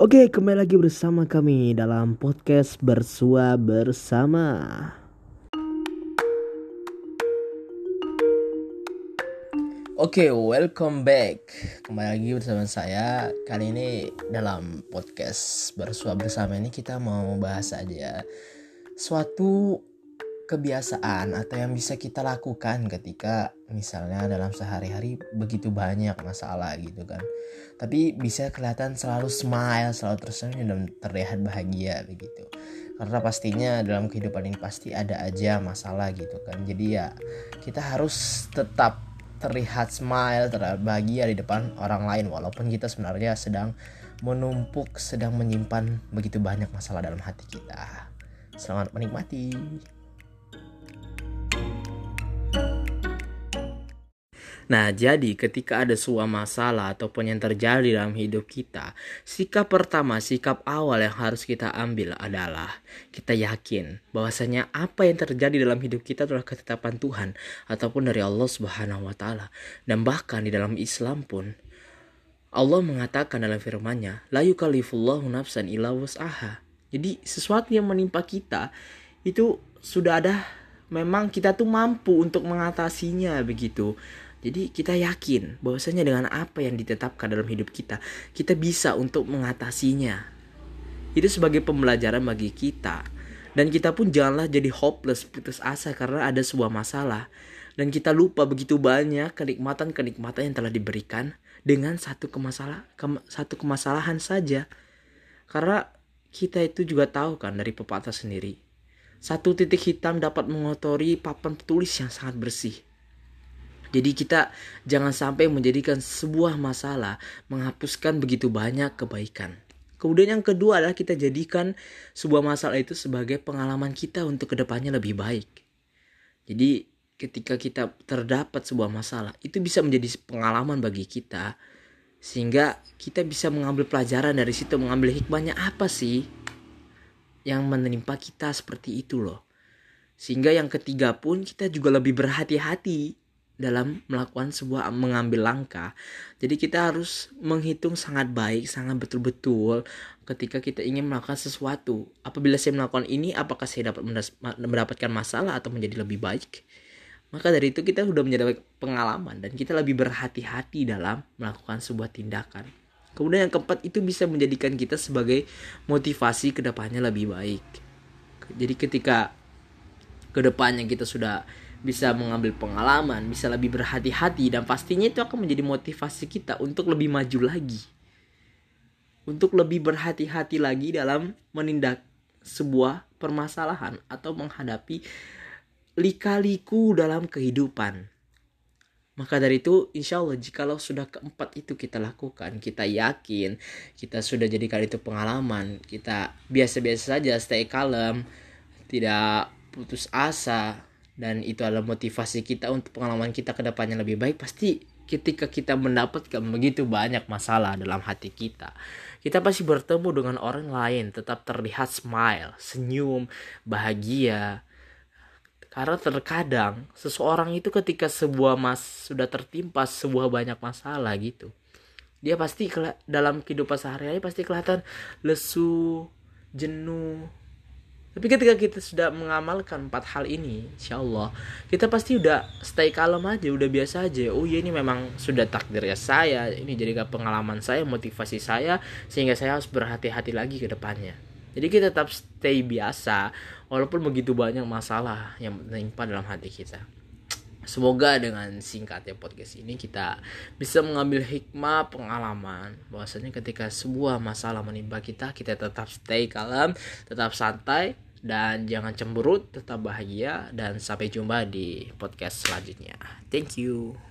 Oke, kembali lagi bersama kami dalam podcast Bersua Bersama. Oke, welcome back. Kembali lagi bersama saya. Kali ini dalam podcast Bersua Bersama ini kita mau bahas aja suatu kebiasaan atau yang bisa kita lakukan ketika misalnya dalam sehari-hari begitu banyak masalah gitu kan. Tapi bisa kelihatan selalu smile selalu tersenyum dan terlihat bahagia begitu. Karena pastinya dalam kehidupan ini pasti ada aja masalah gitu kan. Jadi ya kita harus tetap terlihat smile terlihat bahagia di depan orang lain. Walaupun kita sebenarnya sedang menumpuk sedang menyimpan begitu banyak masalah dalam hati kita. Selamat menikmati Nah, jadi ketika ada sebuah masalah ataupun yang terjadi dalam hidup kita, sikap pertama, sikap awal yang harus kita ambil adalah kita yakin bahwasanya apa yang terjadi dalam hidup kita adalah ketetapan Tuhan ataupun dari Allah Subhanahu wa taala. Dan bahkan di dalam Islam pun Allah mengatakan dalam firman-Nya, "La yukallifullahu nafsan illa wus'aha." Jadi sesuatu yang menimpa kita itu sudah ada memang kita tuh mampu untuk mengatasinya begitu jadi kita yakin bahwasanya dengan apa yang ditetapkan dalam hidup kita, kita bisa untuk mengatasinya. Itu sebagai pembelajaran bagi kita. Dan kita pun janganlah jadi hopeless, putus asa karena ada sebuah masalah. Dan kita lupa begitu banyak kenikmatan-kenikmatan yang telah diberikan dengan satu kemasalah, ke, satu kemasalahan saja. Karena kita itu juga tahu kan dari pepatah sendiri. Satu titik hitam dapat mengotori papan tulis yang sangat bersih jadi kita jangan sampai menjadikan sebuah masalah menghapuskan begitu banyak kebaikan. Kemudian yang kedua adalah kita jadikan sebuah masalah itu sebagai pengalaman kita untuk ke depannya lebih baik. Jadi ketika kita terdapat sebuah masalah itu bisa menjadi pengalaman bagi kita sehingga kita bisa mengambil pelajaran dari situ mengambil hikmahnya apa sih yang menimpa kita seperti itu loh sehingga yang ketiga pun kita juga lebih berhati-hati dalam melakukan sebuah mengambil langkah. Jadi kita harus menghitung sangat baik, sangat betul-betul ketika kita ingin melakukan sesuatu. Apabila saya melakukan ini, apakah saya dapat mendapatkan masalah atau menjadi lebih baik? Maka dari itu kita sudah menjadi pengalaman dan kita lebih berhati-hati dalam melakukan sebuah tindakan. Kemudian yang keempat itu bisa menjadikan kita sebagai motivasi ke depannya lebih baik. Jadi ketika ke depannya kita sudah bisa mengambil pengalaman, bisa lebih berhati-hati dan pastinya itu akan menjadi motivasi kita untuk lebih maju lagi. Untuk lebih berhati-hati lagi dalam menindak sebuah permasalahan atau menghadapi lika-liku dalam kehidupan. Maka dari itu, insya Allah, jikalau sudah keempat itu kita lakukan, kita yakin, kita sudah jadikan itu pengalaman, kita biasa-biasa saja, stay calm, tidak putus asa, dan itu adalah motivasi kita untuk pengalaman kita ke depannya lebih baik. Pasti ketika kita mendapatkan begitu banyak masalah dalam hati kita kita pasti bertemu dengan orang lain tetap terlihat smile senyum bahagia. Karena terkadang seseorang itu ketika sebuah mas sudah tertimpa sebuah banyak masalah gitu dia pasti dalam kehidupan sehari-hari pasti kelihatan lesu jenuh tapi ketika kita sudah mengamalkan empat hal ini, insya Allah kita pasti udah stay kalem aja, udah biasa aja. Oh iya ini memang sudah takdirnya saya, ini jadi pengalaman saya, motivasi saya, sehingga saya harus berhati-hati lagi ke depannya. Jadi kita tetap stay biasa, walaupun begitu banyak masalah yang menimpa dalam hati kita. Semoga dengan singkatnya podcast ini kita bisa mengambil hikmah pengalaman bahwasanya ketika sebuah masalah menimpa kita kita tetap stay kalem, tetap santai dan jangan cemberut, tetap bahagia dan sampai jumpa di podcast selanjutnya. Thank you.